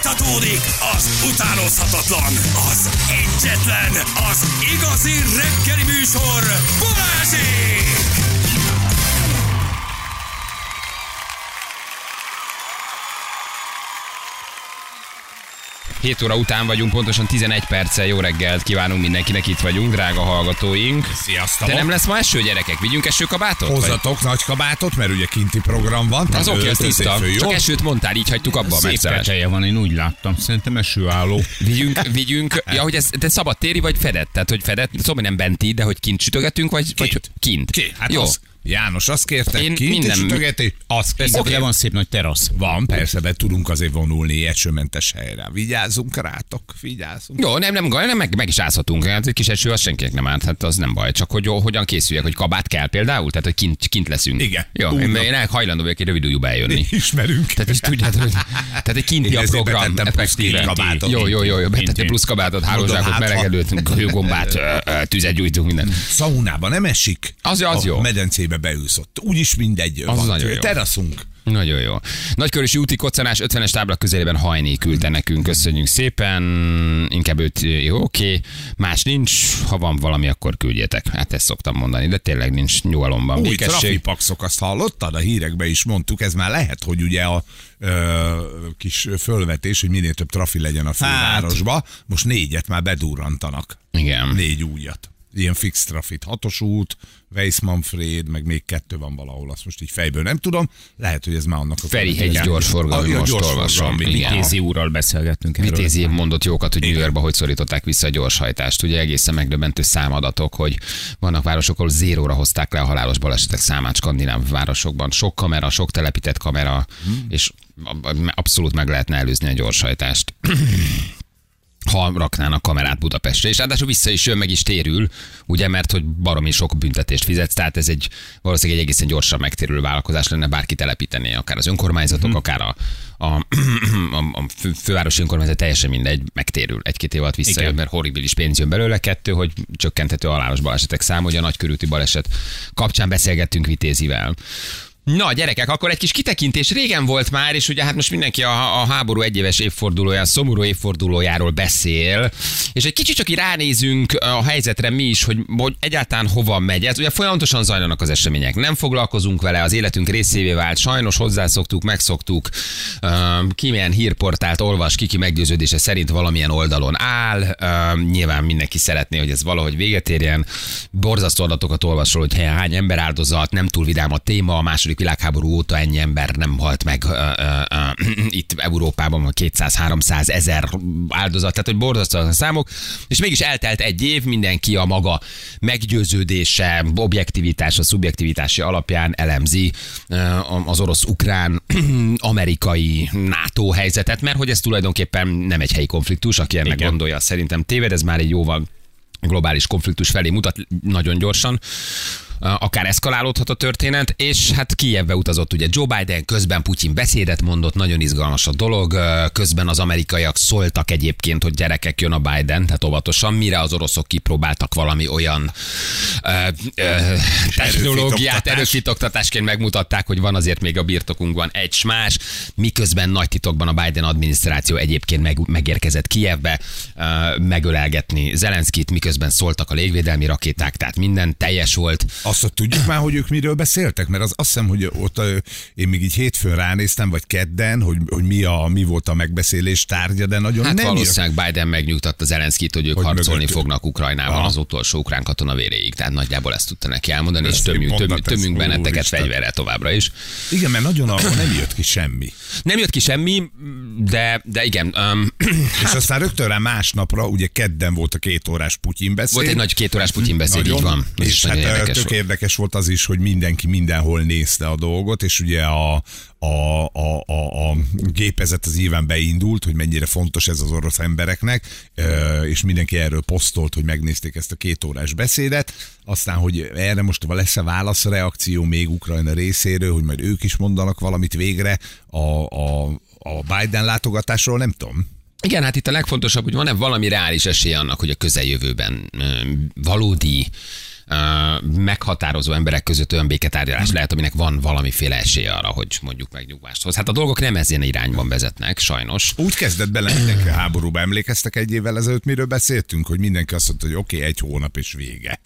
Fújtatódik az utánozhatatlan, az egyetlen, az igazi reggeli műsor, Balázsék! 7 óra után vagyunk, pontosan 11 perccel jó reggelt kívánunk mindenkinek, itt vagyunk, drága hallgatóink. Sziasztok! De nem lesz ma eső, gyerekek? Vigyünk esőkabátot? Vagy- Hozzatok nagy kabátot, mert ugye kinti program van. Az oké, az tiszta. Csak esőt mondtál, így hagytuk abba a Szép van, én úgy láttam. Szerintem esőálló. Vigyünk, vigyünk. Ja, hogy ez de szabad téri vagy fedett? Tehát, hogy fedett, szóval nem benti, de hogy kint sütögetünk, vagy vagy Kint. kint? Ki? Hát Jó. Az, János, azt kérte, Én kint minden- sütögeti? Az persze, okay. van szép nagy terasz. Van, persze, de tudunk azért vonulni esőmentes helyre. Vigyázzunk rátok, vigyázzunk. Jó, nem, nem, nem meg, meg is ázhatunk. Hát egy kis eső az senkinek nem árt, hát az nem baj. Csak hogy jó, hogyan készüljek, hogy kabát kell például, tehát hogy kint, kint leszünk. Igen. Jó, Úgy én, én hajlandó vagyok egy rövid ujjúba eljönni. Ismerünk. Tehát is tudjád, hogy tehát egy kinti Én a program, effektíve. Jó, jó, jó, jó, Kinti. plusz kabátot, hálózsákot, hát, melegedőt, golyógombát, tüzet gyújtunk, minden. Szaunába nem esik. Az- az jó. Medencébe beülsz ott. Úgyis mindegy. Az van. nagyon jó. Teraszunk. Nagyon jó. Nagykörösi úti koccanás 50-es tábla közelében hajné küldte nekünk, köszönjük szépen. Inkább őt, jó, oké. Más nincs, ha van valami, akkor küldjetek. Hát ezt szoktam mondani, de tényleg nincs nyugalomban. Új trafipaxok, azt hallottad? A hírekben is mondtuk, ez már lehet, hogy ugye a ö, kis fölvetés, hogy minél több trafi legyen a fővárosba. Most négyet már bedurrantanak. Igen. Négy újat. Ilyen fix trafit. Hatos út, Weiss-Manfred, meg még kettő van valahol, azt most így fejből nem tudom. Lehet, hogy ez már annak a Ferihegy gyorsforgalmi, most gyorsforgalmi, olvasom. Kézi úrral beszélgettünk erről. Vitézi mondott jókat, hogy New Yorkba hogy szorították vissza a gyorshajtást. Ugye egészen megdöbbentő számadatok, hogy vannak városok, ahol zéróra hozták le a halálos balesetek számát skandináv városokban. Sok kamera, sok telepített kamera, és abszolút meg lehetne előzni a gyorshajtást. Ha raknának kamerát Budapestre, és ráadásul vissza is jön, meg is térül, ugye, mert hogy baromi sok büntetést fizetsz, tehát ez egy valószínűleg egy egészen gyorsan megtérülő vállalkozás lenne, bárki telepítené, akár az önkormányzatok, akár a, a, a, a fő, fővárosi önkormányzat, teljesen mindegy, megtérül. Egy-két év alatt visszajön, Igen. mert horribilis pénz jön belőle, kettő, hogy csökkenthető halálos balesetek száma, hogy a nagykörúti baleset kapcsán beszélgettünk Vitézivel. Na, gyerekek, akkor egy kis kitekintés. Régen volt már, és ugye hát most mindenki a, a háború egyéves évfordulóján, szomorú évfordulójáról beszél, és egy kicsit csak így ránézünk a helyzetre mi is, hogy, hogy egyáltalán hova megy. Ez. Ugye folyamatosan zajlanak az események, nem foglalkozunk vele, az életünk részévé vált, sajnos hozzászoktuk, megszoktuk, ki milyen hírportált olvas, ki ki meggyőződése szerint valamilyen oldalon áll, nyilván mindenki szeretné, hogy ez valahogy véget érjen, borzasztó adatokat olvasol, hogy hány ember áldozat, nem túl vidám a téma, a második világháború óta ennyi ember nem halt meg ö, ö, ö, itt Európában, van 200-300 ezer áldozat, tehát hogy borzasztó a számok, és mégis eltelt egy év, mindenki a maga meggyőződése, objektivitása, szubjektivitási alapján elemzi az orosz-ukrán amerikai NATO helyzetet, mert hogy ez tulajdonképpen nem egy helyi konfliktus, aki ennek Igen. gondolja, szerintem téved, ez már egy jóval globális konfliktus felé mutat nagyon gyorsan akár eszkalálódhat a történet, és hát Kijevbe utazott ugye Joe Biden, közben Putyin beszédet mondott, nagyon izgalmas a dolog, közben az amerikaiak szóltak egyébként, hogy gyerekek jön a Biden, tehát óvatosan, mire az oroszok kipróbáltak valami olyan ö, ö, technológiát, erőfitoktatás. erőfitoktatásként megmutatták, hogy van azért még a birtokunkban egy más, miközben nagy titokban a Biden adminisztráció egyébként meg, megérkezett Kijevbe ö, megölelgetni Zelenszkit, miközben szóltak a légvédelmi rakéták, tehát minden teljes volt. Azt hogy tudjuk már, hogy ők miről beszéltek? Mert az, azt hiszem, hogy ott én még így hétfőn ránéztem, vagy kedden, hogy, hogy mi, a, mi volt a megbeszélés tárgya, de nagyon Hát nem valószínűleg Biden megnyugtatta Zelenszkit, hogy ők Hogy harcolni mögöttük. fognak Ukrajnában Aha. az utolsó ukrán katona véréig. Tehát nagyjából ezt tudta neki elmondani, és Ezt tömjünk, tömjünk, ez tömjünk benneteket fegyverrel továbbra is. Igen, mert nagyon arról nem jött ki semmi. Nem jött ki semmi, de, de igen. Um, És aztán rögtön rá másnapra, ugye kedden volt a két órás Putyin beszéd. volt egy nagy kétórás Putyin beszéd, így van. Ez És is hát nagyon érdekes. Érdekes volt az is, hogy mindenki mindenhol nézte a dolgot, és ugye a, a, a, a, a gépezet az nyilván beindult, hogy mennyire fontos ez az orosz embereknek, és mindenki erről posztolt, hogy megnézték ezt a két órás beszédet, aztán, hogy erre most lesz-e válaszreakció még Ukrajna részéről, hogy majd ők is mondanak valamit végre a, a, a Biden látogatásról, nem tudom. Igen, hát itt a legfontosabb, hogy van-e valami reális esély annak, hogy a közeljövőben valódi meghatározó emberek között olyan béketárgyalás lehet, aminek van valamiféle esélye arra, hogy mondjuk megnyugvást hoz. Hát a dolgok nem ezen irányban vezetnek, sajnos. Úgy kezdett bele mindenki a háborúba. Emlékeztek egy évvel ezelőtt, miről beszéltünk, hogy mindenki azt mondta, hogy oké, okay, egy hónap és vége.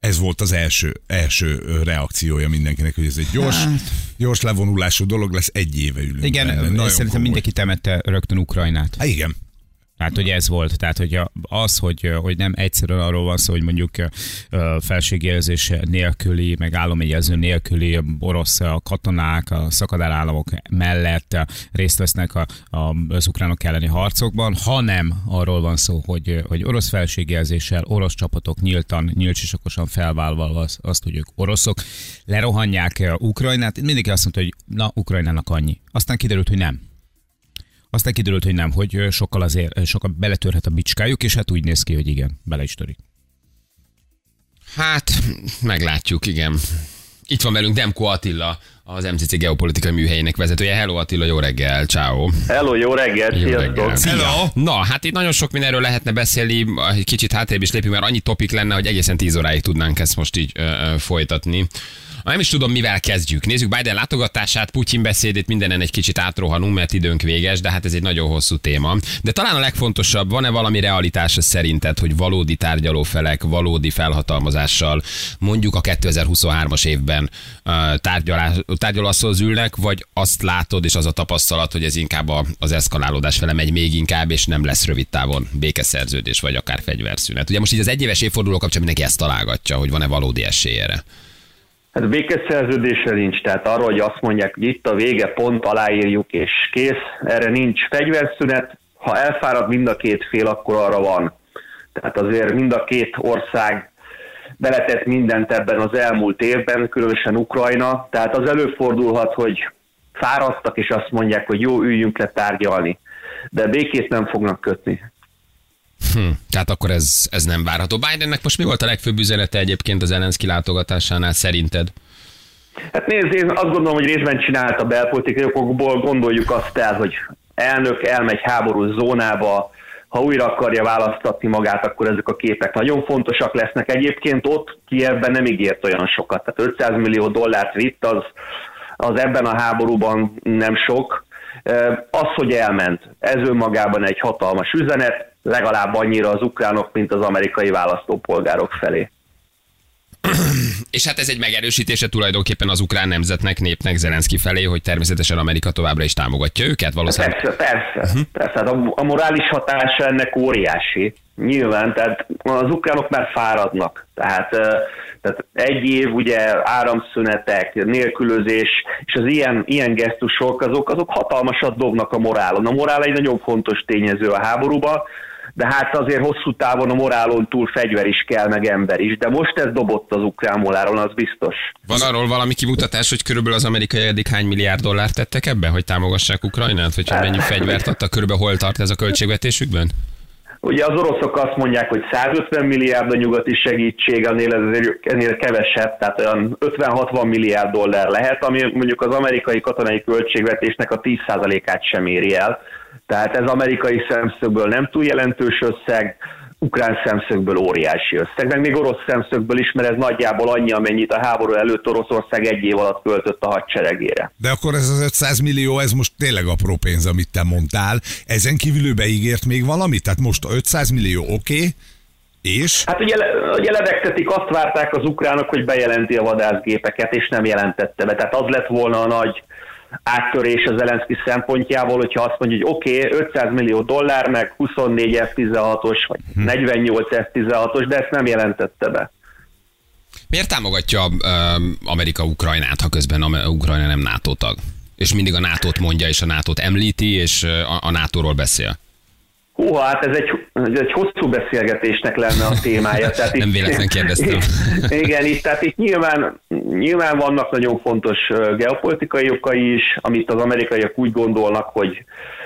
Ez volt az első, első reakciója mindenkinek, hogy ez egy gyors, Hát. gyors levonulású dolog lesz, egy éve ülünk. Igen, benne. Nagyon szerintem komoly. mindenki temette rögtön Ukrajnát. Há, igen. Tehát, hogy ez volt. Tehát, hogy az, hogy, hogy nem egyszerűen arról van szó, hogy mondjuk felségjelzés nélküli, meg államegyező nélküli orosz katonák a szakadárállamok mellett részt vesznek a, a, az ukránok elleni harcokban, hanem arról van szó, hogy, hogy orosz felségjelzéssel, orosz csapatok nyíltan, nyílcsisakosan felvállalva azt, azt, hogy ők oroszok, lerohanják Ukrajnát. Mindenki azt mondta, hogy na, Ukrajnának annyi. Aztán kiderült, hogy nem. Aztán kiderült, hogy nem, hogy sokkal azért, sokkal beletörhet a bicskájuk, és hát úgy néz ki, hogy igen, bele is törik. Hát, meglátjuk, igen. Itt van velünk Demko Attila, az MCC geopolitikai műhelyének vezetője. Hello Attila, jó reggel, ciao. Hello, jó reggel, Jó sziasztok! reggel. Hello! Na, hát itt nagyon sok mindenről lehetne beszélni, egy kicsit hátrébb is lépünk, mert annyi topik lenne, hogy egészen 10 óráig tudnánk ezt most így ö, ö, folytatni. Nem is tudom, mivel kezdjük. Nézzük Biden látogatását, Putyin beszédét, mindenen egy kicsit átrohanunk, mert időnk véges, de hát ez egy nagyon hosszú téma. De talán a legfontosabb, van-e valami realitása szerinted, hogy valódi tárgyalófelek, valódi felhatalmazással mondjuk a 2023-as évben tárgyalás, tárgyalóasztalhoz ülnek, vagy azt látod, és az a tapasztalat, hogy ez inkább a- az eszkalálódás fele megy még inkább, és nem lesz rövid távon békeszerződés, vagy akár fegyverszünet. Ugye most így az egyéves évforduló kapcsán mindenki ezt találgatja, hogy van-e valódi esély erre. Hát békeszerződésre nincs, tehát arról, hogy azt mondják, hogy itt a vége, pont aláírjuk és kész, erre nincs fegyverszünet. Ha elfárad mind a két fél, akkor arra van. Tehát azért mind a két ország beletett mindent ebben az elmúlt évben, különösen Ukrajna, tehát az előfordulhat, hogy fáradtak, és azt mondják, hogy jó, üljünk le tárgyalni. De békét nem fognak kötni. Hm, tehát akkor ez, ez nem várható. Bidennek most mi volt a legfőbb üzenete egyébként az Zelenszky látogatásánál szerinted? Hát nézd, én azt gondolom, hogy részben csinálta belpolitikai okokból, gondoljuk azt el, hogy elnök elmegy háborús zónába, ha újra akarja választatni magát, akkor ezek a képek nagyon fontosak lesznek. Egyébként ott Kievben nem ígért olyan sokat, tehát 500 millió dollárt vitt, az, az ebben a háborúban nem sok. Az, hogy elment, ez önmagában egy hatalmas üzenet, legalább annyira az ukránok, mint az amerikai választópolgárok felé. És hát ez egy megerősítése tulajdonképpen az ukrán nemzetnek, népnek Zelenszky felé, hogy természetesen Amerika továbbra is támogatja őket, valószínűleg. Persze, persze. Uh-huh. persze. Hát a, a morális hatása ennek óriási. Nyilván, tehát az ukránok már fáradnak. Tehát, tehát egy év ugye áramszünetek, nélkülözés, és az ilyen, ilyen gesztusok, azok, azok hatalmasat dobnak a morálon. A morál egy nagyon fontos tényező a háborúban, de hát azért hosszú távon a morálon túl fegyver is kell, meg ember is. De most ez dobott az ukrán moráron, az biztos. Van arról valami kimutatás, hogy körülbelül az amerikai eddig hány milliárd dollárt tettek ebbe, hogy támogassák Ukrajnát, hogy mennyi fegyvert adtak, körülbelül hol tart ez a költségvetésükben? Ugye az oroszok azt mondják, hogy 150 milliárd a nyugati segítség, ennél, azért, ennél kevesebb, tehát olyan 50-60 milliárd dollár lehet, ami mondjuk az amerikai katonai költségvetésnek a 10%-át sem éri el. Tehát ez amerikai szemszögből nem túl jelentős összeg, ukrán szemszögből óriási összeg, meg még orosz szemszögből is, mert ez nagyjából annyi, amennyit a háború előtt Oroszország egy év alatt költött a hadseregére. De akkor ez az 500 millió, ez most tényleg apró pénz, amit te mondtál. Ezen kívül ő beígért még valamit? Tehát most 500 millió oké, okay, és? Hát ugye, ugye levegtetik, azt várták az ukránok, hogy bejelenti a vadászgépeket, és nem jelentette be. Tehát az lett volna a nagy áttörés az Zelenszky szempontjából, hogyha azt mondja, hogy oké, okay, 500 millió dollár, meg 24 F-16-os, vagy 48 F-16-os, de ezt nem jelentette be. Miért támogatja Amerika Ukrajnát, ha közben Ukrajna nem NATO tag? És mindig a NATO-t mondja, és a NATO-t említi, és a, a NATO-ról beszél. Húha, hát ez egy, ez egy hosszú beszélgetésnek lenne a témája. Tehát Nem véletlen kérdeztem. Igen, itt, tehát itt nyilván, nyilván vannak nagyon fontos geopolitikai okai is, amit az amerikaiak úgy gondolnak, hogy,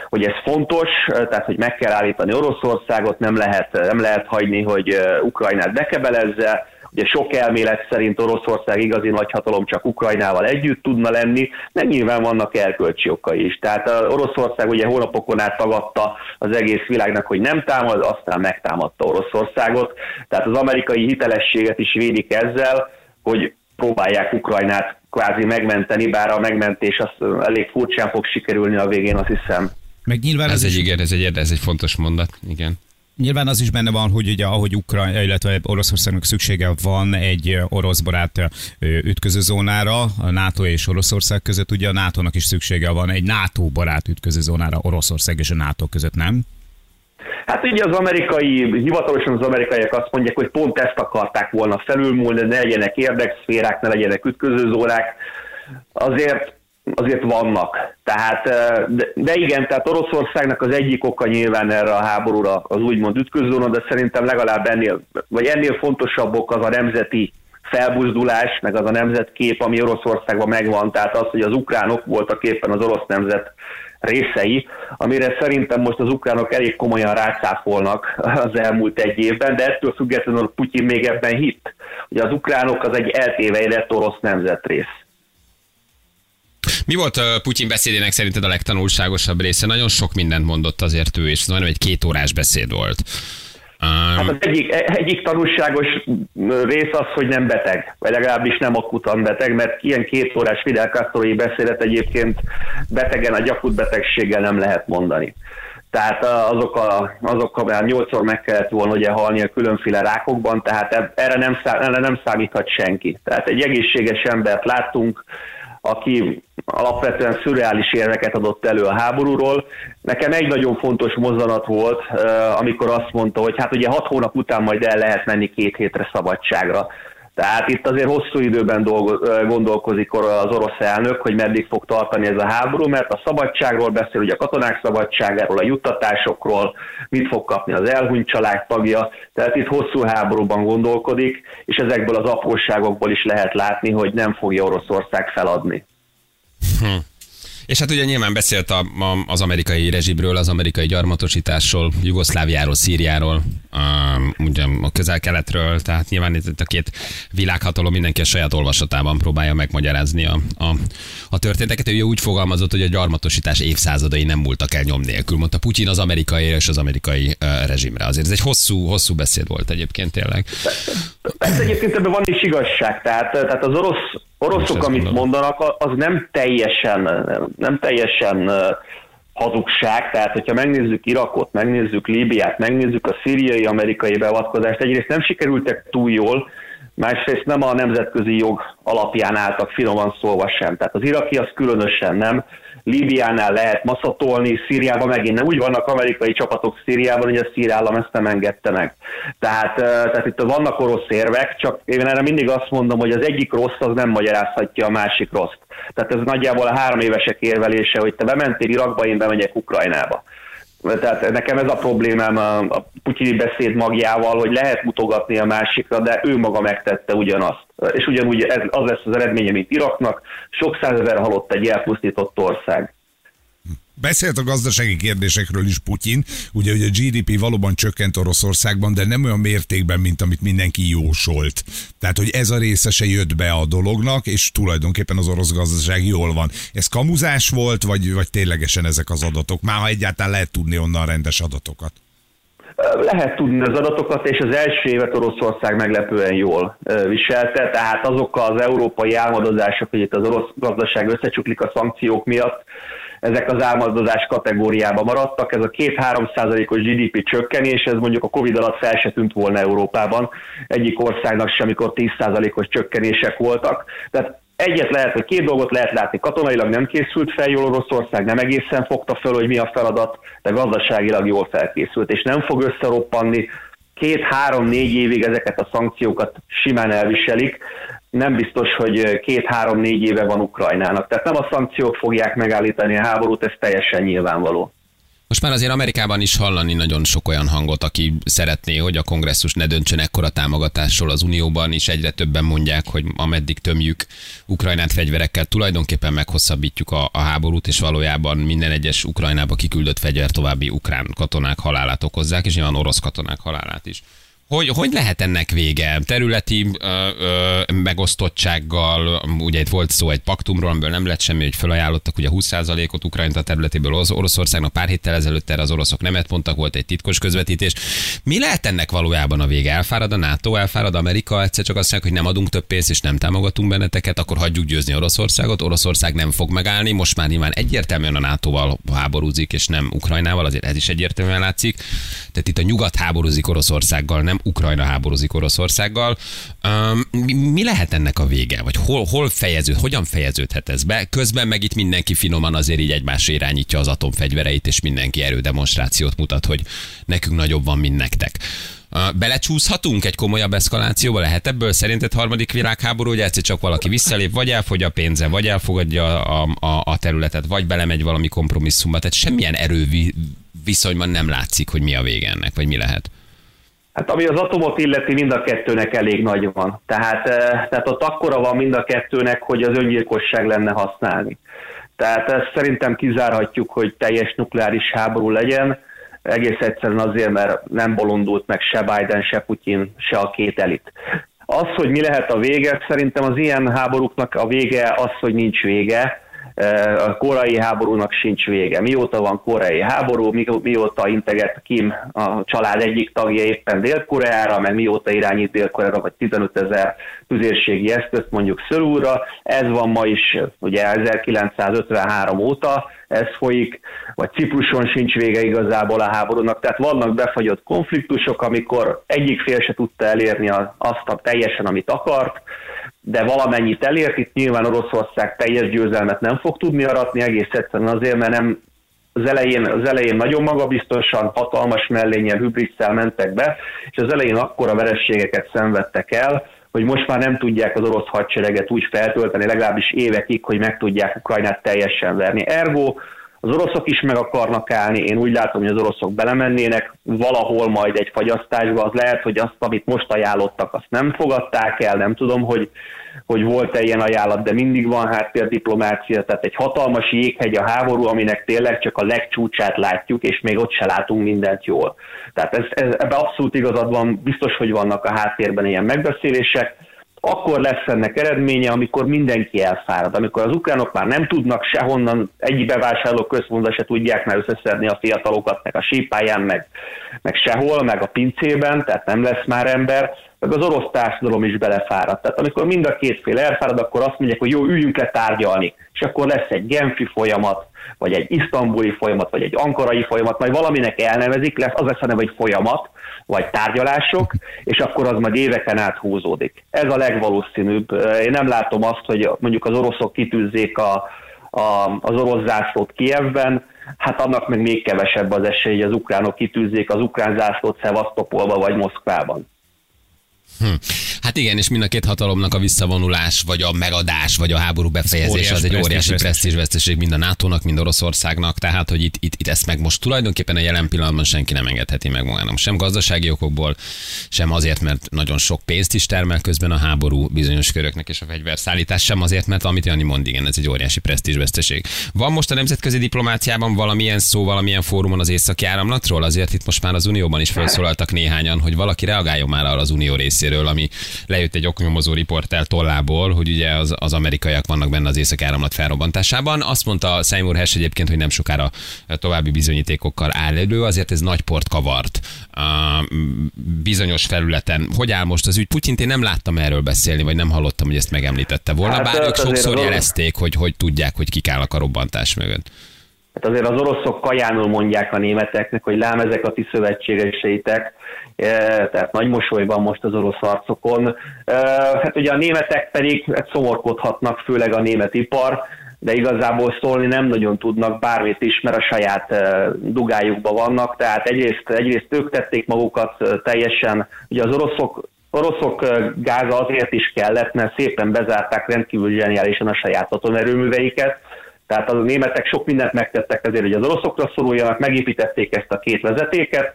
hogy ez fontos, tehát hogy meg kell állítani Oroszországot, nem lehet, nem lehet hagyni, hogy Ukrajnát bekebelezze. Ugye sok elmélet szerint Oroszország igazi nagyhatalom csak Ukrajnával együtt tudna lenni, de nyilván vannak erkölcsi okai is. Tehát Oroszország ugye hónapokon át tagadta az egész világnak, hogy nem támad, aztán megtámadta Oroszországot. Tehát az amerikai hitelességet is védik ezzel, hogy próbálják Ukrajnát kvázi megmenteni, bár a megmentés az elég furcsán fog sikerülni a végén, azt hiszem. Meg nyilván Ez ez, egy, is, igen, ez egy, ez egy fontos mondat, igen. Nyilván az is benne van, hogy ugye ahogy Ukrajna, illetve Oroszországnak szüksége van egy orosz barát ütközőzónára, a NATO és Oroszország között, ugye a NATO-nak is szüksége van egy NATO barát ütközőzónára Oroszország és a NATO között, nem? Hát ugye az amerikai, hivatalosan az amerikaiak azt mondják, hogy pont ezt akarták volna felülmúlni, ne legyenek érdekszférák, ne legyenek ütközőzónák. Azért azért vannak. Tehát, de, de igen, tehát Oroszországnak az egyik oka nyilván erre a háborúra az úgymond ütközőzóna, de szerintem legalább ennél, vagy ennél fontosabb ok az a nemzeti felbuzdulás, meg az a nemzetkép, ami Oroszországban megvan, tehát az, hogy az ukránok voltak éppen az orosz nemzet részei, amire szerintem most az ukránok elég komolyan rácáfolnak az elmúlt egy évben, de ettől függetlenül Putyin még ebben hitt, hogy az ukránok az egy eltévejedett orosz nemzetrész. Mi volt Putyin beszédének szerinted a legtanulságosabb része? Nagyon sok mindent mondott azért ő, és majdnem egy két órás beszéd volt. Hát az egyik, egyik tanulságos rész az, hogy nem beteg, vagy legalábbis nem akutan beteg, mert ilyen két órás Fidel Castro-i beszédet egyébként betegen a gyakut betegséggel nem lehet mondani. Tehát azok a, azok a már nyolcszor meg kellett volna ugye halni a különféle rákokban, tehát erre nem, szá, erre nem számíthat senki. Tehát egy egészséges embert láttunk, aki alapvetően szürreális érveket adott elő a háborúról. Nekem egy nagyon fontos mozzanat volt, eh, amikor azt mondta, hogy hát ugye hat hónap után majd el lehet menni két hétre szabadságra. Tehát itt azért hosszú időben dolgo, gondolkozik az orosz elnök, hogy meddig fog tartani ez a háború, mert a szabadságról beszél, ugye a katonák szabadságáról, a juttatásokról, mit fog kapni az elhunyt család tagja, tehát itt hosszú háborúban gondolkodik, és ezekből az apróságokból is lehet látni, hogy nem fogja Oroszország feladni. És hát ugye nyilván beszélt a, a, az amerikai rezsimről, az amerikai gyarmatosításról, Jugoszláviáról, Szíriáról, um, ugye a közel-keletről, tehát nyilván itt a két világhatalom mindenki a saját olvasatában próbálja megmagyarázni a, a, a történteket. Ő úgy fogalmazott, hogy a gyarmatosítás évszázadai nem múltak el nyom nélkül, mondta Putyin az amerikai és az amerikai uh, rezsimre. Azért ez egy hosszú, hosszú beszéd volt egyébként tényleg. Persze egyébként ebben van is igazság, tehát, tehát az orosz, oroszok, amit mondanak, az nem teljesen, nem teljesen hazugság, tehát hogyha megnézzük Irakot, megnézzük Líbiát, megnézzük a szíriai amerikai beavatkozást, egyrészt nem sikerültek túl jól, másrészt nem a nemzetközi jog alapján álltak finoman szólva sem. Tehát az iraki az különösen nem. Líbiánál lehet maszatolni, Szíriában megint nem. Úgy vannak amerikai csapatok Szíriában, hogy a szír állam ezt nem engedte meg. Tehát, eh, tehát itt vannak orosz érvek, csak én erre mindig azt mondom, hogy az egyik rossz az nem magyarázhatja a másik rossz. Tehát ez nagyjából a három évesek érvelése, hogy te bementél Irakba, én bemegyek Ukrajnába. Tehát nekem ez a problémám a, a putyini beszéd magjával, hogy lehet mutogatni a másikra, de ő maga megtette ugyanazt. És ugyanúgy ez, az lesz az eredménye, mint Iraknak. Sok százezer halott egy elpusztított ország. Beszélt a gazdasági kérdésekről is Putyin, ugye, hogy a GDP valóban csökkent Oroszországban, de nem olyan mértékben, mint amit mindenki jósolt. Tehát, hogy ez a része se jött be a dolognak, és tulajdonképpen az orosz gazdaság jól van. Ez kamuzás volt, vagy, vagy ténylegesen ezek az adatok? Már ha egyáltalán lehet tudni onnan rendes adatokat. Lehet tudni az adatokat, és az első évet Oroszország meglepően jól viselte, tehát azok az európai álmodozások, hogy itt az orosz gazdaság összecsuklik a szankciók miatt, ezek az álmodozás kategóriába maradtak. Ez a 2-3 százalékos GDP csökkenés, ez mondjuk a Covid alatt fel se tűnt volna Európában. Egyik országnak sem, amikor 10 százalékos csökkenések voltak. Tehát egyet lehet, vagy két dolgot lehet látni. Katonailag nem készült fel jól Oroszország, nem egészen fogta fel, hogy mi a feladat, de gazdaságilag jól felkészült, és nem fog összeroppanni. Két-három-négy évig ezeket a szankciókat simán elviselik. Nem biztos, hogy két-három-négy éve van Ukrajnának. Tehát nem a szankciók fogják megállítani a háborút, ez teljesen nyilvánvaló. Most már azért Amerikában is hallani nagyon sok olyan hangot, aki szeretné, hogy a kongresszus ne döntsön ekkora támogatásról az Unióban, is egyre többen mondják, hogy ameddig tömjük Ukrajnát fegyverekkel, tulajdonképpen meghosszabbítjuk a, a háborút, és valójában minden egyes Ukrajnába kiküldött fegyver további ukrán katonák halálát okozzák, és nyilván orosz katonák halálát is. Hogy, hogy lehet ennek vége? Területi ö, ö, megosztottsággal, ugye itt volt szó egy paktumról, amiből nem lett semmi, hogy felajánlottak ugye 20%-ot Ukrajna területéből Orosz- Oroszországnak, pár héttel ezelőtt erre az oroszok nemet mondtak, volt egy titkos közvetítés. Mi lehet ennek valójában a vége? Elfárad a NATO, elfárad Amerika, egyszer csak azt mondják, hogy nem adunk több pénzt és nem támogatunk benneteket, akkor hagyjuk győzni Oroszországot, Oroszország nem fog megállni, most már nyilván egyértelműen a NATO-val háborúzik, és nem Ukrajnával, azért ez is egyértelműen látszik. Tehát itt a nyugat háborúzik Oroszországgal, nem Ukrajna háborúzik Oroszországgal. Mi, lehet ennek a vége? Vagy hol, hol fejeződ, hogyan fejeződhet ez be? Közben meg itt mindenki finoman azért így egymásra irányítja az atomfegyvereit, és mindenki erődemonstrációt mutat, hogy nekünk nagyobb van, mint nektek. Belecsúszhatunk egy komolyabb eszkalációba? Lehet ebből szerinted harmadik világháború, hogy egyszer csak valaki visszalép, vagy elfogy a pénze, vagy elfogadja a, a, a területet, vagy belemegy valami kompromisszumba. Tehát semmilyen erő viszonyban nem látszik, hogy mi a vége ennek, vagy mi lehet. Hát ami az atomot illeti, mind a kettőnek elég nagy van. Tehát, eh, tehát ott akkora van mind a kettőnek, hogy az öngyilkosság lenne használni. Tehát ezt szerintem kizárhatjuk, hogy teljes nukleáris háború legyen, egész egyszerűen azért, mert nem bolondult meg se Biden, se Putin, se a két elit. Az, hogy mi lehet a vége, szerintem az ilyen háborúknak a vége az, hogy nincs vége, a korai háborúnak sincs vége. Mióta van korai háború, mióta integet Kim a család egyik tagja éppen Dél-Koreára, meg mióta irányít Dél-Koreára, vagy 15 ezer tüzérségi eszközt mondjuk Szörúra, ez van ma is, ugye 1953 óta, ez folyik, vagy Cipruson sincs vége igazából a háborúnak, tehát vannak befagyott konfliktusok, amikor egyik fél se tudta elérni azt a teljesen, amit akart, de valamennyit elért, itt nyilván Oroszország teljes győzelmet nem fog tudni aratni, egész egyszerűen azért, mert nem az elején, az elején nagyon magabiztosan, hatalmas mellényen, hübrisszel mentek be, és az elején akkora verességeket szenvedtek el, hogy most már nem tudják az orosz hadsereget úgy feltölteni, legalábbis évekig, hogy meg tudják Ukrajnát teljesen verni. Ergo az oroszok is meg akarnak állni, én úgy látom, hogy az oroszok belemennének. Valahol majd egy fagyasztásba, az lehet, hogy azt, amit most ajánlottak, azt nem fogadták el, nem tudom, hogy, hogy volt-e ilyen ajánlat, de mindig van hát diplomácia, tehát egy hatalmas jéghegy a háború, aminek tényleg csak a legcsúcsát látjuk, és még ott se látunk mindent jól. Tehát ez, ez, ebbe abszolút igazad van, biztos, hogy vannak a háttérben ilyen megbeszélések, akkor lesz ennek eredménye, amikor mindenki elfárad, amikor az ukránok már nem tudnak sehonnan, egy bevásárló központba se tudják már összeszedni a fiatalokat, meg a sípáján, meg, meg sehol, meg a pincében, tehát nem lesz már ember, meg az orosz társadalom is belefárad. Tehát amikor mind a két fél elfárad, akkor azt mondják, hogy jó, üljünk le tárgyalni, és akkor lesz egy genfi folyamat, vagy egy isztambuli folyamat, vagy egy ankarai folyamat, majd valaminek elnevezik, lesz az lesz a neve, hogy folyamat, vagy tárgyalások, és akkor az majd éveken át húzódik. Ez a legvalószínűbb. Én nem látom azt, hogy mondjuk az oroszok kitűzzék a, a, az orosz zászlót Kievben, hát annak meg még kevesebb az esély, hogy az ukránok kitűzzék az ukrán zászlót Szevasztopolba vagy Moszkvában. Hm. Hát igen, és mind a két hatalomnak a visszavonulás, vagy a megadás, vagy a háború befejezése az egy óriási presztízsveszteség mind a NATO-nak, mind Oroszországnak, tehát hogy itt, itt, itt ezt meg most tulajdonképpen a jelen pillanatban senki nem engedheti meg magának. Sem gazdasági okokból, sem azért, mert nagyon sok pénzt is termel közben a háború bizonyos köröknek és a fegyverszállítás, sem azért, mert amit Jani mond, igen, ez egy óriási presztízsveszteség. Van most a nemzetközi diplomáciában valamilyen szó, valamilyen fórumon az északi áramlatról? Azért itt most már az Unióban is felszólaltak néhányan, hogy valaki reagáljon már arra az Unió részéről, ami lejött egy oknyomozó riportel tollából, hogy ugye az, az amerikaiak vannak benne az észak áramlat felrobbantásában. Azt mondta Seymour Hersh egyébként, hogy nem sokára további bizonyítékokkal áll elő, azért ez nagy port kavart a bizonyos felületen. Hogy áll most az ügy? Putyint én nem láttam erről beszélni, vagy nem hallottam, hogy ezt megemlítette volna, hát, bár ők sokszor jelezték, hogy, hogy tudják, hogy kik állnak a robbantás mögött. Hát azért az oroszok kajánul mondják a németeknek, hogy lám ezek a ti szövetségeseitek, e, tehát nagy mosoly van most az orosz arcokon. E, hát ugye a németek pedig hát szomorkodhatnak, főleg a német ipar, de igazából szólni nem nagyon tudnak, bármit is, mert a saját e, dugájukban vannak, tehát egyrészt, egyrészt ők tették magukat teljesen, ugye az oroszok oroszok gáza azért is kellett, mert szépen bezárták rendkívül zseniálisan a saját atomerőműveiket, tehát a németek sok mindent megtettek azért, hogy az oroszokra szoruljanak, megépítették ezt a két vezetéket,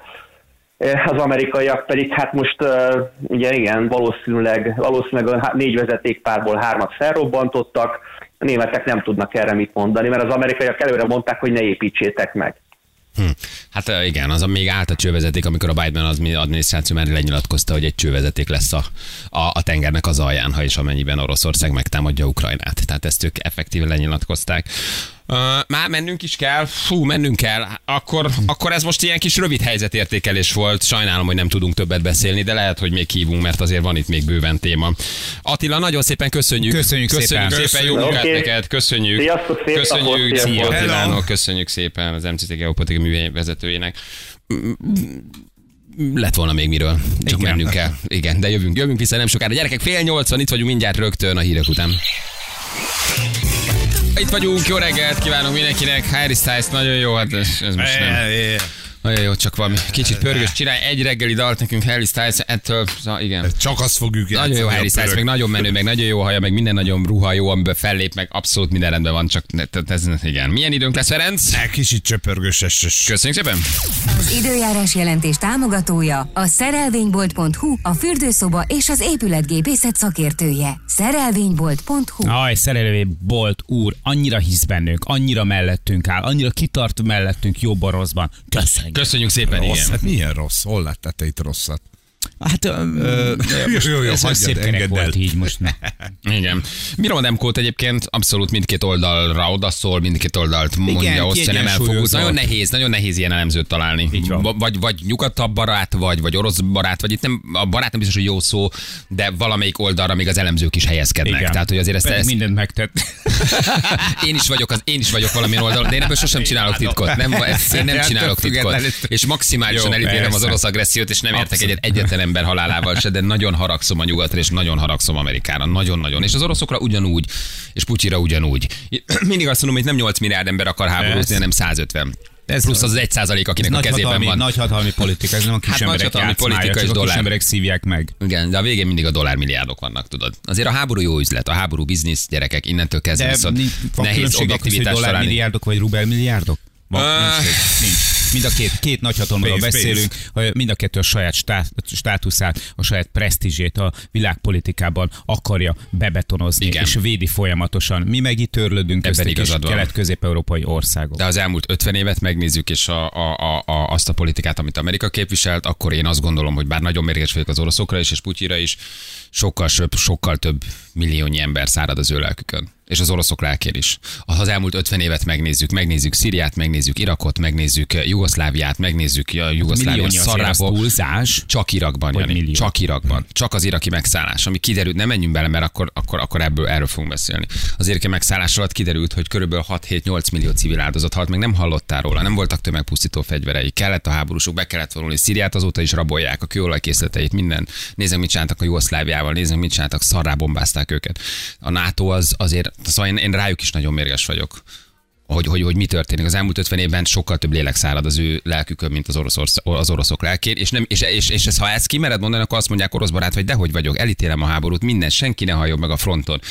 eh, az amerikaiak pedig hát most uh, ugye igen, valószínűleg, valószínűleg a négy vezetékpárból hármat felrobbantottak, a németek nem tudnak erre mit mondani, mert az amerikaiak előre mondták, hogy ne építsétek meg. Hm. Hát igen, az a még állt a csővezeték, amikor a Biden az adminisztráció már lenyilatkozta, hogy egy csővezeték lesz a, a, a tengernek az alján, ha és amennyiben Oroszország megtámadja Ukrajnát. Tehát ezt ők effektíve lenyilatkozták. Uh, már mennünk is kell, fú, mennünk kell. Akkor, akkor ez most ilyen kis rövid helyzetértékelés volt. Sajnálom, hogy nem tudunk többet beszélni, de lehet, hogy még hívunk, mert azért van itt még bőven téma. Attila, nagyon szépen köszönjük. Köszönjük szépen. szépen. szépen. Jó munkát Oké. neked, köszönjük. Sziasztok, szép köszönjük, napot, szia. Attilának, köszönjük szépen az MCT Geopolitika művei vezetőjének. Lett volna még miről, csak Igen. mennünk kell. Igen, de jövünk, jövünk vissza nem sokára. Gyerekek, fél nyolcvan, itt vagyunk mindjárt rögtön a hírek után. Itt vagyunk, jó reggelt kívánunk mindenkinek. Harry Styles, nagyon jó, hát ez, ez most nem. Nagyon jó, csak valami kicsit pörgős. Csinálj egy reggeli dalt nekünk Harry Styles, ettől, szóval igen. Csak azt fogjuk játszani. Nagyon jó Harry Styles, meg nagyon menő, meg nagyon jó haja, meg minden nagyon ruha jó, amiben fellép, meg abszolút minden rendben van, csak ez, igen. Milyen időnk lesz, Ferenc? Egy kicsit csöpörgős. es- es- Köszönjük szépen! Az időjárás jelentés támogatója a szerelvénybolt.hu, a fürdőszoba és az épületgépészet szakértője. Szerelvénybolt.hu Aj, szerelővé bolt úr, annyira hisz bennünk, annyira mellettünk áll, annyira kitart mellettünk jobb rosszban. Köszönjük. Köszönjük szépen, Rossz, igen. hát milyen rossz? Hol láttál te itt rosszat? Hát ö, Jó, jó, jó, ez hagyjad, szép kerek engedd el. volt így most. Ne. Igen. Bírom a Demkót egyébként abszolút mindkét oldalra odaszól, mindkét oldalt mondja, Igen, osztja, nem elfogult. Nagyon nehéz, nagyon nehéz ilyen elemzőt találni. Így van. Va- Vagy, vagy nyugatabb barát, vagy, vagy orosz barát, vagy itt nem, a barát nem biztos, hogy jó szó, de valamelyik oldalra még az elemzők is helyezkednek. Igen. Tehát, hogy azért ezt, ezt mindent megtett. én is vagyok, az, én is vagyok valamilyen oldalon, de én ebből sosem csinálok titkot. Nem, ezt, én nem csinálok titkot. És maximálisan elítélem az orosz agressziót, és nem értek egyet egyetlen ember halálával se, de nagyon haragszom a nyugatra, és nagyon haragszom Amerikára. Nagyon-nagyon. És az oroszokra ugyanúgy, és Putyira ugyanúgy. Mindig azt mondom, hogy nem 8 milliárd ember akar háborúzni, hanem 150. Ez Plusz az 1 százalék, akinek a nagy kezében hatalmi, van. nagy hatalmi politika, ez nem a kis Hát nagy emberek játszmája, politika és a dollár. emberek szívják meg. Igen, de a végén mindig a dollármilliárdok vannak, tudod. Azért a háború jó üzlet, a háború biznisz, gyerekek, innentől kezdve viszont nehéz a objektivitást találni. dollármilliárdok vagy rubelmilliárdok? Van, Öh. nincs, nincs. Mind a két, két nagy hatalomról Pénz, beszélünk, hogy mind a kettő a saját stát, státuszát, a saját presztízsét a világpolitikában akarja bebetonozni, Igen. és védi folyamatosan. Mi meg itt törlődünk Ebben igazad van. kelet-közép-európai országok. De az elmúlt 50 évet megnézzük, és a, a, a, a, azt a politikát, amit Amerika képviselt, akkor én azt gondolom, hogy bár nagyon mérges vagyok az oroszokra is, és Putyira is, sokkal, sokkal több milliónyi ember szárad az ő lelkükön. És az oroszok lelkén is. Ha az elmúlt 50 évet megnézzük, megnézzük Szíriát, megnézzük Irakot, megnézzük Jugoszláviát, megnézzük a Jugoszlávia Milliónyi azért az szarrából. túlzás. Csak Irakban, Jani. millió. Csak Irakban. Csak az iraki megszállás, ami kiderült, nem menjünk bele, mert akkor, akkor, akkor ebből erről fogunk beszélni. Az iraki megszállás alatt kiderült, hogy körülbelül 6-7-8 millió civil áldozat halt, meg nem hallottál róla, nem voltak tömegpusztító fegyverei, kellett a háborúsok, be kellett vonulni. Szíriát azóta is rabolják, a kőolajkészleteit, minden. Nézzük, mit csináltak a Jugoszláviával, nézzük, mit csináltak, szarrá bombázták őket. A NATO az azért, szóval én, én rájuk is nagyon mérges vagyok hogy, hogy, hogy mi történik. Az elmúlt 50 évben sokkal több lélek szárad az ő lelkükön, mint az, orosz, az oroszok lelkén, és, nem, és, és, és ez, ha ezt kimered mondani, akkor azt mondják orosz barát, hogy dehogy vagyok, elítélem a háborút, minden, senki ne halljon meg a fronton.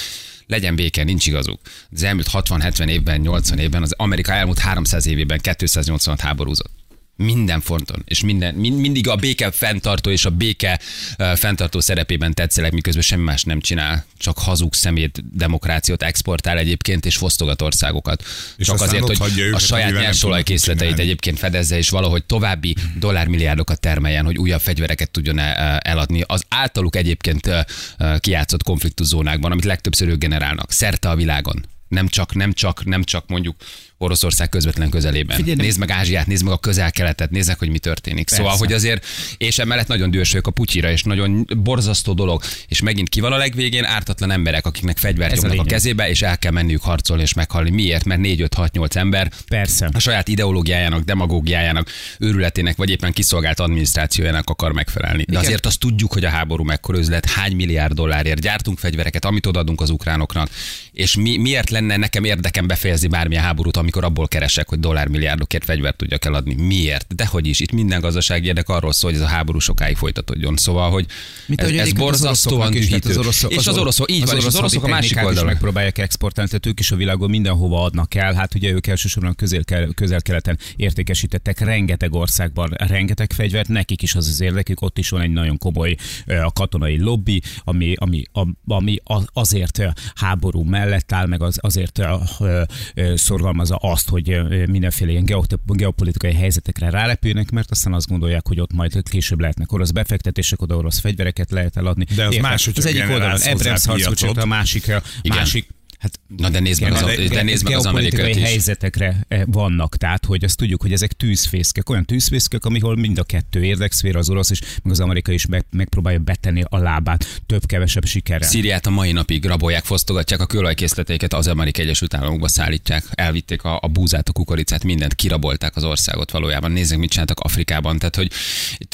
Legyen béke, nincs igazuk. Az elmúlt 60-70 évben, 80 évben, az Amerika elmúlt 300 évében 286 háborúzott. Minden fronton, és minden, mind, mindig a béke fenntartó és a béke fenntartó szerepében tetszelek, miközben semmi más nem csinál, csak hazug szemét demokrációt exportál egyébként, és fosztogat országokat. És csak azért, hogy a saját nyersolajkészleteit egyébként fedezze, és valahogy további dollármilliárdokat termeljen, hogy újabb fegyvereket tudjon el- eladni. Az általuk egyébként kijátszott konfliktuszónákban, amit legtöbbször ők generálnak, szerte a világon. Nem csak, nem csak, nem csak mondjuk Oroszország közvetlen közelében. Figyelj, nézd meg Ázsiát, nézd meg a közel-keletet, nézd meg, hogy mi történik. Persze. Szóval, hogy azért, és emellett nagyon dühös a Putyira, és nagyon borzasztó dolog, és megint ki van a legvégén, ártatlan emberek, akiknek fegyvert Ez a nyomnak a, lényeg. kezébe, és el kell menniük harcolni és meghalni. Miért? Mert 4, 5, 6, 8 ember Persze. a saját ideológiájának, demagógiájának, őrületének, vagy éppen kiszolgált adminisztrációjának akar megfelelni. De Igen. azért azt tudjuk, hogy a háború mekkora üzlet, hány milliárd dollárért gyártunk fegyvereket, amit odaadunk az ukránoknak, és mi, miért lenne nekem érdekem befejezni bármilyen háborút, amikor abból keresek, hogy dollármilliárdokért fegyvert tudjak eladni. Miért? Dehogy is. Itt minden gazdasági érdek arról szól, hogy ez a háború sokáig folytatódjon. Szóval, hogy Mit ez, ez az borzasztóan dühítő. Az oroszok, és az oroszok, így van, és az oroszok a másik oldalon. megpróbálják exportálni, tehát ők is a világon mindenhova adnak el. Hát ugye ők elsősorban közel-keleten értékesítettek rengeteg országban rengeteg fegyvert, nekik is az az érdekük, ott is van egy nagyon komoly a katonai lobby, ami, ami, ami azért háború mellett áll, meg az, azért szorgalmazza célozza azt, hogy mindenféle ilyen geopolitikai helyzetekre rálepülnek, mert aztán azt gondolják, hogy ott majd később lehetnek orosz befektetések, oda orosz fegyvereket lehet eladni. De az Érted? más, hogyha az egyik oldalon harckocsit, piacot. a másik, a másik Hát Na de nézd meg az, igen, de nézd meg az amerikai is. helyzetekre eh, vannak, tehát hogy azt tudjuk, hogy ezek tűzfészkek, olyan tűzfészkek, amihol mind a kettő érdekszféra, az orosz is, meg az amerikai is meg, megpróbálja betenni a lábát több-kevesebb sikerrel. Szíriát a mai napig rabolják, fosztogatják, a kőolajkészleteiket az Amerikai Egyesült Államokba szállítják, elvitték a, a búzát, a kukoricát, mindent, kirabolták az országot valójában. Nézzük, mit csináltak Afrikában. Tehát, hogy,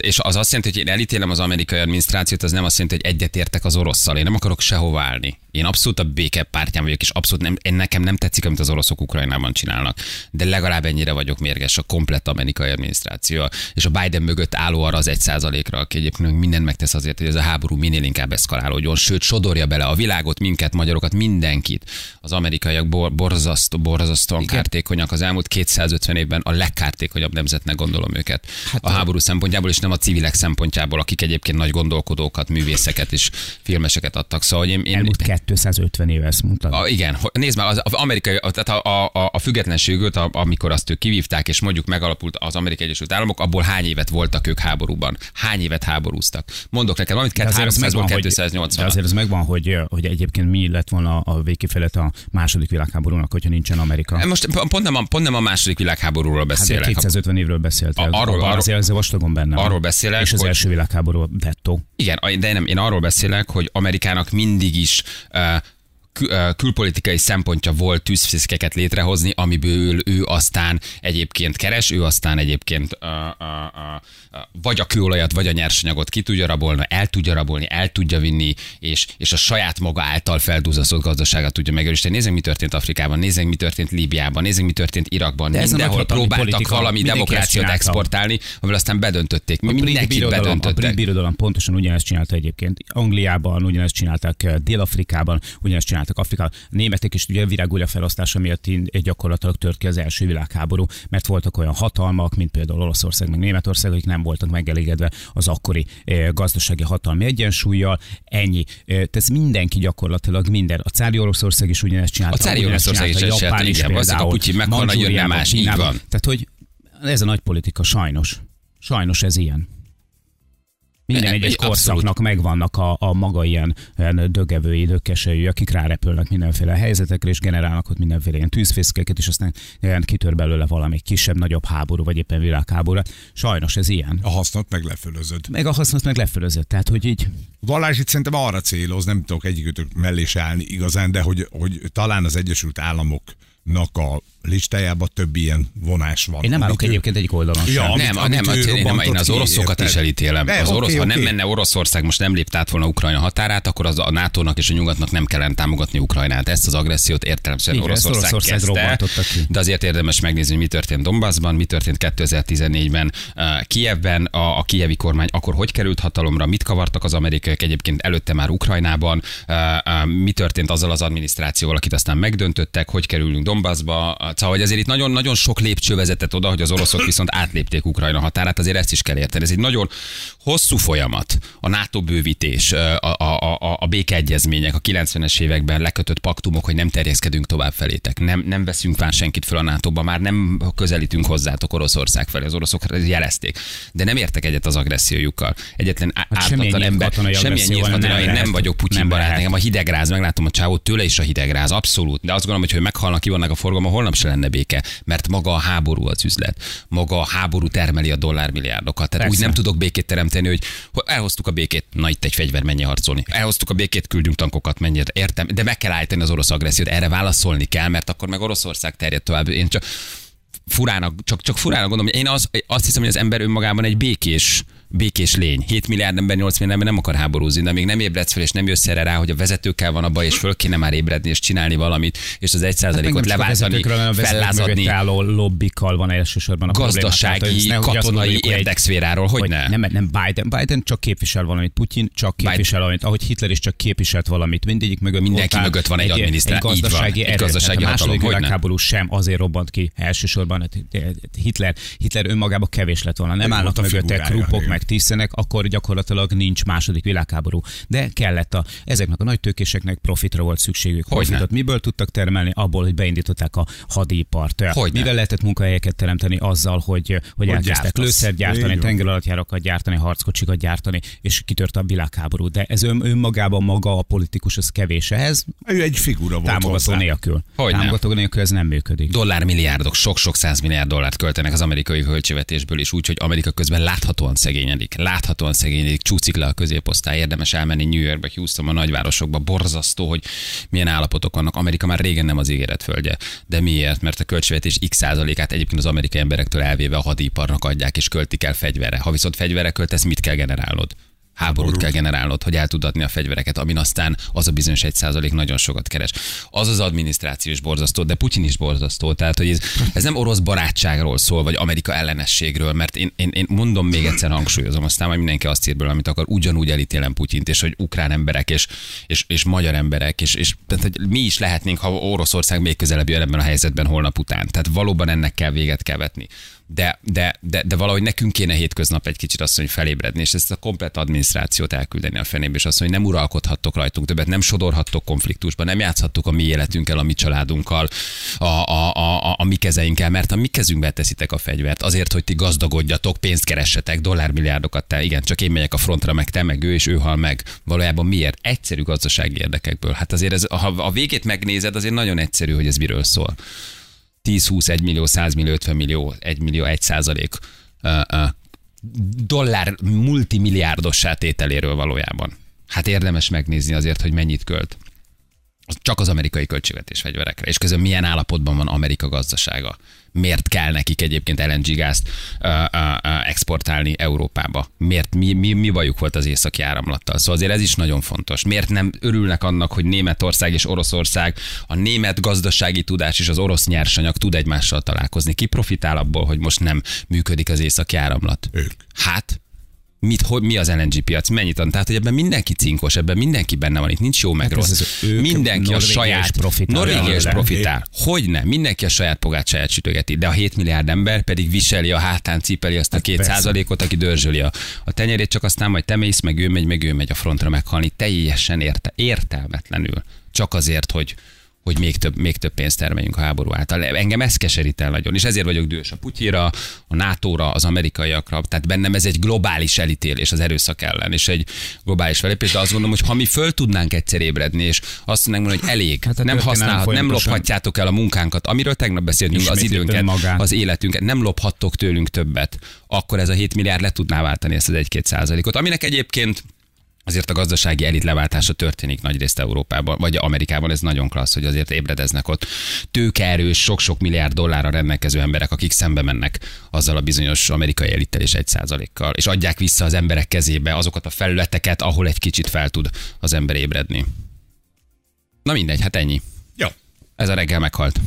és az azt jelenti, hogy én elítélem az amerikai adminisztrációt, az nem azt jelenti, hogy egyetértek az orosszal. Én nem akarok sehova állni. Én abszolút a béke pártján vagyok, és abszolút nem, én nekem nem tetszik, amit az oroszok Ukrajnában csinálnak. De legalább ennyire vagyok mérges a komplett amerikai adminisztráció. És a Biden mögött álló arra az egy százalékra, aki egyébként mindent megtesz azért, hogy ez a háború minél inkább eszkalálódjon, sőt, sodorja bele a világot, minket, magyarokat, mindenkit. Az amerikaiak bor, borzasztó, borzasztóan kártékonyak. Az elmúlt 250 évben a legkártékonyabb nemzetnek gondolom őket. Hát, a háború szempontjából, és nem a civilek szempontjából, akik egyébként nagy gondolkodókat, művészeket és filmeseket adtak. Szóval én, én, Elmúlt 250 éve ezt mondtad. A, igen, nézd meg, az, az amerikai, tehát a, a, a függetlenségült, a, amikor azt ők kivívták, és mondjuk megalapult az Amerikai Egyesült Államok, abból hány évet voltak ők háborúban? Hány évet háborúztak? Mondok neked valamit, De azért az 300-ból megvan, hogy, 280. de azért az megvan, hogy, hogy egyébként mi lett volna a végkifejlet a második világháborúnak, hogyha nincsen Amerika. Most pont nem, a, pont nem a második világháborúról Hát beszélek. 250 évről beszéltél. Arról- arról- azért ez vastagon benne arról beszélek, És az hogy- első világháború dettó. Igen, de nem, én arról beszélek, hogy Amerikának mindig is uh, kül- külpolitikai szempontja volt tűzfészkeket létrehozni, amiből ő aztán egyébként keres, ő aztán egyébként uh, uh, uh, vagy a kőolajat, vagy a nyersanyagot ki tudja rabolni, el tudja rabolni, el tudja vinni, és, és a saját maga által feldúzazott gazdaságát tudja megerősíteni. Nézzük, mi történt Afrikában, nézzük, mi történt Líbiában, nézzük, mi történt Irakban. De a Mindenhol próbáltak politika, valami demokráciát exportálni, amivel aztán bedöntötték. Mi A mindenkit birodalom, a bedöntöttek. brit birodalom pontosan ugyanezt csinálta egyébként. Angliában ugyanezt csinálták, Dél-Afrikában ugyanezt csináltak Afrikában. A németek is ugye virágújra felosztása miatt gyakorlatilag tört ki az első világháború, mert voltak olyan hatalmak, mint például Olaszország, meg Németország, akik nem voltak megelégedve az akkori eh, gazdasági hatalmi egyensúlyjal. Ennyi. Eh, Tehát mindenki gyakorlatilag minden. A cári Oroszország is ugyanezt csinálta. A cári Oroszország is ezt Japán is igen, basszik, a például, Putyin meghalna, jönne más, így van. Tehát, hogy ez a nagy politika, sajnos. Sajnos ez ilyen. Minden egyes korszaknak megvannak a, a maga ilyen, ilyen dögevői, dökkesei, akik rárepülnek mindenféle helyzetekre, és generálnak ott mindenféle ilyen tűzfészkeket, és aztán ilyen kitör belőle valami kisebb, nagyobb háború, vagy éppen világháború. Sajnos ez ilyen. A hasznot meg lefölözöd. Meg a hasznot meg lefölözött. Tehát, hogy így Valás itt szerintem arra céloz, nem tudok egyikőtök mellé se állni igazán, de hogy, hogy talán az Egyesült Államoknak a listájában több ilyen vonás van. én nem állok amit ő- egyébként egyik oldalon sem. Ja, amit- nem, amit nem, ő én, nem, én az oroszokat érted? is elítélem. De, az oké, orosz, ha nem menne Oroszország, most nem lépte át volna Ukrajna határát, akkor az a NATO-nak és a nyugatnak nem kellene támogatni Ukrajnát. Ezt az agressziót értelemszerűen Oroszország, Oroszország kezdte, ki. de azért érdemes megnézni, hogy mi történt Donbassban, mi történt 2014-ben uh, Kijevben, a, a kijevi kormány akkor hogy került hatalomra, mit kavartak az amerikaiak egyébként előtte már Ukrajnában, uh, uh, mi történt azzal az adminisztrációval, akit aztán megdöntöttek, hogy kerülünk Donbassba. Szóval, hogy azért itt nagyon, nagyon sok lépcső vezetett oda, hogy az oroszok viszont átlépték Ukrajna határát, azért ezt is kell érteni. Ez egy nagyon hosszú folyamat. A NATO bővítés, a, a, a, a békeegyezmények, a 90-es években lekötött paktumok, hogy nem terjeszkedünk tovább felétek, nem, nem veszünk már senkit föl a NATO-ba, már nem közelítünk hozzátok Oroszország felé, az oroszok jelezték. De nem értek egyet az agressziójukkal. Egyetlen hát ártatlan ember, semmilyen nyílt nem katonai, én lehet. nem vagyok Putyin Nem barát, nekem a hidegráz, meglátom a csávót, tőle is a hidegráz, abszolút. De azt gondolom, hogy ő meghalnak, kivonnak a forgalma, holnap se lenne béke, mert maga a háború az üzlet. Maga a háború termeli a dollármilliárdokat. Tehát Persze. úgy nem tudok békét teremteni, hogy elhoztuk a békét, na itt egy fegyver, menj harcolni. Elhoztuk a békét, küldjünk tankokat, menj értem, de meg kell állítani az orosz agressziót, erre válaszolni kell, mert akkor meg Oroszország terjed tovább. Én csak furának, csak, csak furának gondolom, én az, azt hiszem, hogy az ember önmagában egy békés, békés lény. 7 milliárd ember, 8 milliárd ember nem akar háborúzni, de még nem ébredsz fel, és nem jössz erre rá, hogy a vezetőkkel van a baj, és föl kéne már ébredni, és csinálni valamit, és az egy Hát meg a leváltani, a fellázadni álló lobbikkal van elsősorban a. Tehát, gazdasági, azt katonai egy- érdekszféráról, hogy, hogy ne? nem, nem Biden, Biden csak képvisel valamit, Putyin csak képvisel valamit, ahogy Hitler is csak képviselt valamit, mindegyik mögött Mindenki ott áll mögött van egy egy így van, gazdasági egy erő. gazdasági Tehát a második hatalom, világháború sem azért robbant ki elsősorban, hát Hitler, Hitler önmagában kevés lett volna, nem Meg állnak a mögötte krupok, igen. Meg megtisztenek, akkor gyakorlatilag nincs második világháború. De kellett a, ezeknek a nagy tőkéseknek profitra volt szükségük. Hogyne. Profitot miből tudtak termelni? Abból, hogy beindították a hadipart. Hogyne. Mivel lehetett munkahelyeket teremteni azzal, hogy, hogy elkezdtek gyártasz. lőszert gyártani, tengeralattjárokat gyártani, harckocsikat gyártani, és kitört a világháború. De ez ön, önmagában maga a politikus, az kevés ehhez, Ő egy figura volt támogató hozzá. nélkül. Hogyne. Támogató nélkül ez nem működik. dollármilliárdok, sok-sok százmilliárd dollárt költenek az amerikai költségvetésből is, úgyhogy Amerika közben láthatóan szegényedik. Láthatóan szegényedik, csúszik le a középosztály, érdemes elmenni New Yorkba, Houstonba, nagyvárosokba, borzasztó, hogy milyen állapotok vannak. Amerika már régen nem az ígéret földje. De miért? Mert a költségvetés x százalékát egyébként az amerikai emberektől elvéve a hadiparnak adják és költik el fegyverre. Ha viszont fegyverre költesz, mit kell generálnod? Háborút kell generálnod, hogy el tud adni a fegyvereket, amin aztán az a bizonyos egy százalék nagyon sokat keres. Az az adminisztráció is borzasztó, de Putyin is borzasztó. Tehát, hogy ez, ez nem orosz barátságról szól, vagy Amerika ellenességről, mert én, én, én mondom még egyszer hangsúlyozom, aztán majd mindenki azt ír belőle, amit akar, ugyanúgy elítélem Putyint, és hogy ukrán emberek, és, és, és magyar emberek, és, és tehát, hogy mi is lehetnénk, ha Oroszország még közelebb jön ebben a helyzetben holnap után. Tehát valóban ennek kell véget kell vetni de, de, de, de valahogy nekünk kéne hétköznap egy kicsit azt, hogy felébredni, és ezt a komplet adminisztrációt elküldeni a fenébe, és azt, hogy nem uralkodhattok rajtunk többet, nem sodorhattok konfliktusba, nem játszhattok a mi életünkkel, a mi családunkkal, a, a, a, a, a mi kezeinkkel, mert a mi kezünkbe teszitek a fegyvert, azért, hogy ti gazdagodjatok, pénzt keressetek, dollármilliárdokat, te, igen, csak én megyek a frontra, meg te, meg ő, és ő hal meg. Valójában miért? Egyszerű gazdasági érdekekből. Hát azért ez, ha a végét megnézed, azért nagyon egyszerű, hogy ez miről szól. 10, 20, 1 millió, 100 millió, 50 millió, 1 millió, 1 százalék dollár multimilliárdossá tételéről valójában. Hát érdemes megnézni azért, hogy mennyit költ. Csak az amerikai költségvetés fegyverekre. És közben milyen állapotban van Amerika gazdasága. Miért kell nekik egyébként LNG gázt uh, uh, uh, exportálni Európába? Miért, mi, mi, mi bajuk volt az északi áramlattal? Szóval azért ez is nagyon fontos. Miért nem örülnek annak, hogy Németország és Oroszország, a német gazdasági tudás és az orosz nyersanyag tud egymással találkozni? Ki profitál abból, hogy most nem működik az északi áramlat? Ők. Hát, mit, hogy, mi az LNG piac, mennyit ad? Tehát, hogy ebben mindenki cinkos, ebben mindenki benne van, itt nincs jó meg Hát ez rossz. az ők, mindenki a saját, profitál Norvégia is profitál. Hogyne, mindenki a saját pogát saját sütögeti, de a 7 milliárd ember pedig viseli a hátán, cipeli azt a két persze. százalékot, aki dörzsöli a, a tenyerét, csak aztán majd te mész, meg ő megy, meg ő megy a frontra meghalni. Teljesen érte, értelmetlenül. Csak azért, hogy hogy még több, még több pénzt termeljünk a háború által. Engem ez keserít el nagyon, és ezért vagyok dühös a Putyira, a NATO-ra, az amerikaiakra, tehát bennem ez egy globális elítélés az erőszak ellen, és egy globális felépés, de azt gondolom, hogy ha mi föl tudnánk egyszer ébredni, és azt mondani, hogy elég, Hát nem használhat, nem lophatjátok el a munkánkat, amiről tegnap beszéltünk, az időnket, önmagát. az életünket, nem lophattok tőlünk többet, akkor ez a 7 milliárd le tudná váltani ezt az 1-2 százalékot, aminek egyébként azért a gazdasági elit leváltása történik nagyrészt Európában, vagy Amerikában, ez nagyon klassz, hogy azért ébredeznek ott tőkeerős, sok-sok milliárd dollárra rendelkező emberek, akik szembe mennek azzal a bizonyos amerikai elittel és egy százalékkal, és adják vissza az emberek kezébe azokat a felületeket, ahol egy kicsit fel tud az ember ébredni. Na mindegy, hát ennyi. Ez a reggel meghalt.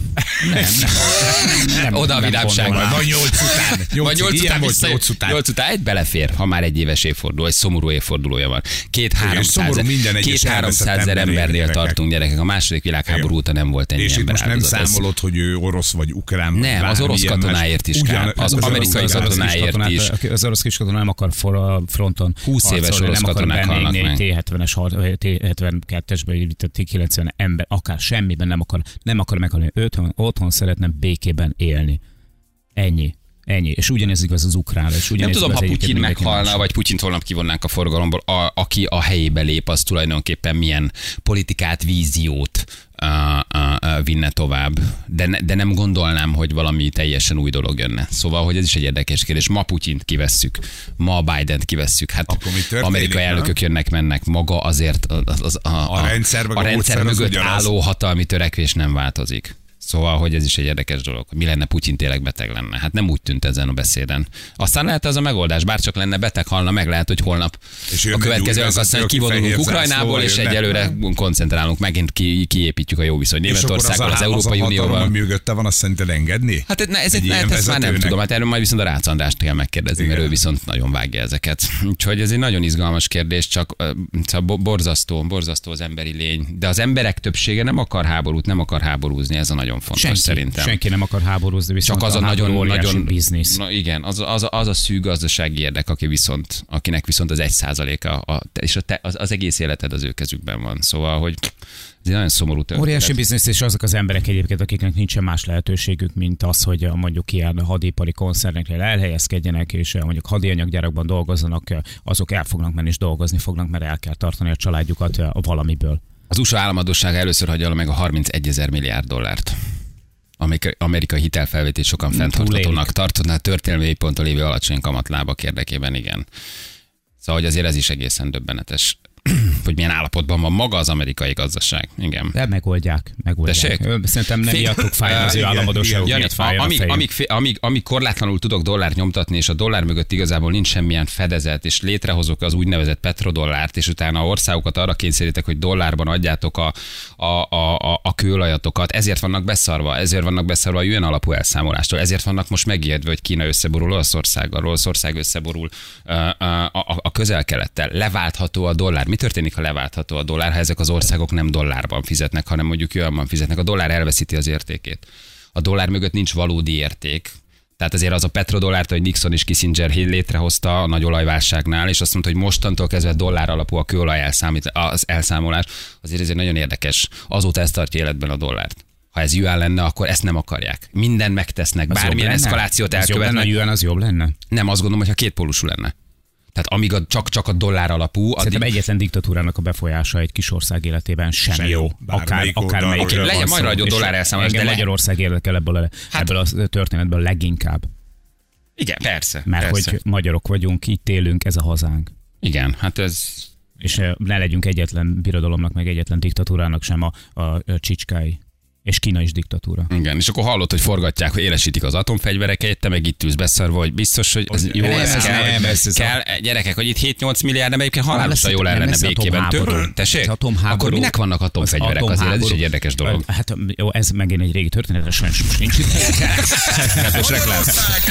Nem, Oda a nem vidámság. Vagy nyolc után. Nyolc, Vagy 8 ilyen után, vissza, nyolc után. 8 után egy belefér, ha már egy éves évforduló, egy szomorú évfordulója van. Két háromszáz két ezer embernél, tartunk gyerekek. A második világháború Igen. óta nem volt ennyi És itt ember most nem számolod, hogy ő orosz vagy ukrán. vagy Nem, az orosz katonáért is kár. Az amerikai katonáért is. Az orosz kis katona nem akar fronton 20 éves orosz nem katonák halnak meg. egy T-70-es, har- vagy T-72-esbe, itt a T-90 ember, akár semmiben nem akar, nem akar meghalni. Otthon, otthon szeretne békében élni. Ennyi. Ennyi. És ugyanez igaz az ukránra. És Nem ugyanez tudom, igaz ha Putyin meghalna, vagy Putyint holnap kivonnánk a forgalomból, a, aki a helyébe lép, az tulajdonképpen milyen politikát, víziót vinne tovább. De, ne, de nem gondolnám, hogy valami teljesen új dolog jönne. Szóval, hogy ez is egy érdekes kérdés. Ma Putyint kivesszük, ma Biden-t kivesszük. Hát történik, amerikai nem? elnökök jönnek, mennek. Maga azért az, az, a, A rendszer a a rendszer módszer az mögött álló hatalmi törekvés nem változik. Szóval, hogy ez is egy érdekes dolog. Mi lenne Putyin tényleg beteg lenne? Hát nem úgy tűnt ezen a beszéden. Aztán lehet az a megoldás, bár csak lenne beteg, halna meg, lehet, hogy holnap És a következő új az azt mondja, vezető, aki kivonulunk Ukrajnából, és egyelőre koncentrálunk, megint ki, kiépítjük a jó viszonyt Németországgal, az, Európai az a hatalom, Unióval. ami mögötte van, azt szerinted engedni? Hát ne, ez, Egy hát ezt már nem tudom, hát erről majd viszont a Rácz Andrást kell megkérdezni, mert Igen. ő viszont nagyon vágja ezeket. Úgyhogy ez egy nagyon izgalmas kérdés, csak szóval bo- borzasztó, borzasztó az emberi lény. De az emberek többsége nem akar háborút, nem akar háborúzni, ez a nagyon nagyon fontos Senki, szerintem. senki nem akar háborúzni, viszont Csak az a háború nagyon, nagyon biznisz. Na igen, az, az, az a szűk gazdasági érdek, aki viszont, akinek viszont az egy százaléka, a, és a te, az, az, egész életed az ő kezükben van. Szóval, hogy ez egy nagyon szomorú történet. Óriási biznisz, és azok az emberek egyébként, akiknek nincsen más lehetőségük, mint az, hogy a mondjuk ilyen hadipari koncerneknél elhelyezkedjenek, és mondjuk hadianyaggyárakban dolgozzanak, azok el fognak menni és dolgozni fognak, mert el kell tartani a családjukat valamiből. Az USA államadósága először hagyja meg a 31 ezer milliárd dollárt. Amerikai, amerikai hitelfelvétét sokan fenntarthatónak tartaná történelmi ponttól lévő alacsony kamatlábak érdekében, igen. Szóval, hogy azért ez is egészen döbbenetes, hogy milyen állapotban van maga az amerikai gazdaság. Igen. De megoldják, megoldják. Tessék? Szerintem nem miattuk fájjon az ő államadóságuk miatt a amíg, amíg, amíg, amíg korlátlanul tudok dollárt nyomtatni, és a dollár mögött igazából nincs semmilyen fedezet, és létrehozok az úgynevezett petrodollárt, és utána országokat arra kényszerítek, hogy dollárban adjátok a, a, a, a, a kőolajatokat, ezért vannak beszarva, ezért vannak beszarva a jön alapú elszámolástól, ezért vannak most megijedve, hogy Kína összeborul Olaszországgal, Olaszország összeborul a, a, a közel-kelettel. Leváltható a dollár. Mi történik, ha leváltható a dollár, ha ezek az országok nem dollárban fizetnek, hanem mondjuk jönban fizetnek? A dollár elveszíti az értékét a dollár mögött nincs valódi érték. Tehát azért az a petrodollárt, hogy Nixon és Kissinger létrehozta a nagy olajválságnál, és azt mondta, hogy mostantól kezdve dollár alapú a kőolaj elszámít, az elszámolás, azért ez egy nagyon érdekes. Azóta ezt tartja életben a dollárt. Ha ez yuan lenne, akkor ezt nem akarják. Minden megtesznek, Az bármilyen eszkalációt Az jobb lenne, a elkövetnek. yuan az jobb lenne? Nem, azt gondolom, hogy ha kétpólusú lenne. Tehát amíg a, csak, csak a dollár alapú, addig, Szerintem egyetlen diktatúrának a befolyása egy kis ország életében sem, Sem jó. Akár, akármelyikről oldalról. Oké, legyen majd És dollár elszámolás, de le- Magyarország érdekel ebből a, Hát- ebből a történetből leginkább. igen, persze. Mert persze. hogy magyarok vagyunk, itt élünk, ez a hazánk. Igen, hát ez És eh, ne legyünk egyetlen birodalomnak, meg egyetlen diktatúrának sem a, a, a csicskái. És Kína is diktatúra. Igen, és akkor hallott, hogy forgatják, hogy élesítik az atomfegyvereket, te meg itt ülsz beszarva, hogy biztos, hogy ez jó, nem, ez ez kell, nem, ez- ez kell gyerekek, hogy itt 7-8 milliárd, de egyébként halálosan jól el nem lenne lesz békében. tessék? Akkor minek vannak atomfegyverek? az Azért ez is egy érdekes dolog. Hát jó, ez megint egy régi történet, ez sajnos most nincs. Reklám.